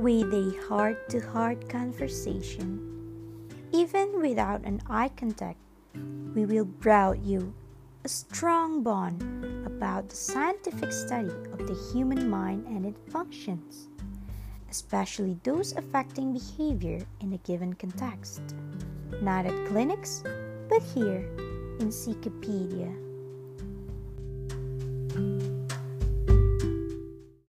with a heart to heart conversation. Even without an eye contact, we will brow you a strong bond about the scientific study of the human mind and its functions, especially those affecting behavior in a given context. Not at clinics, but here in Wikipedia.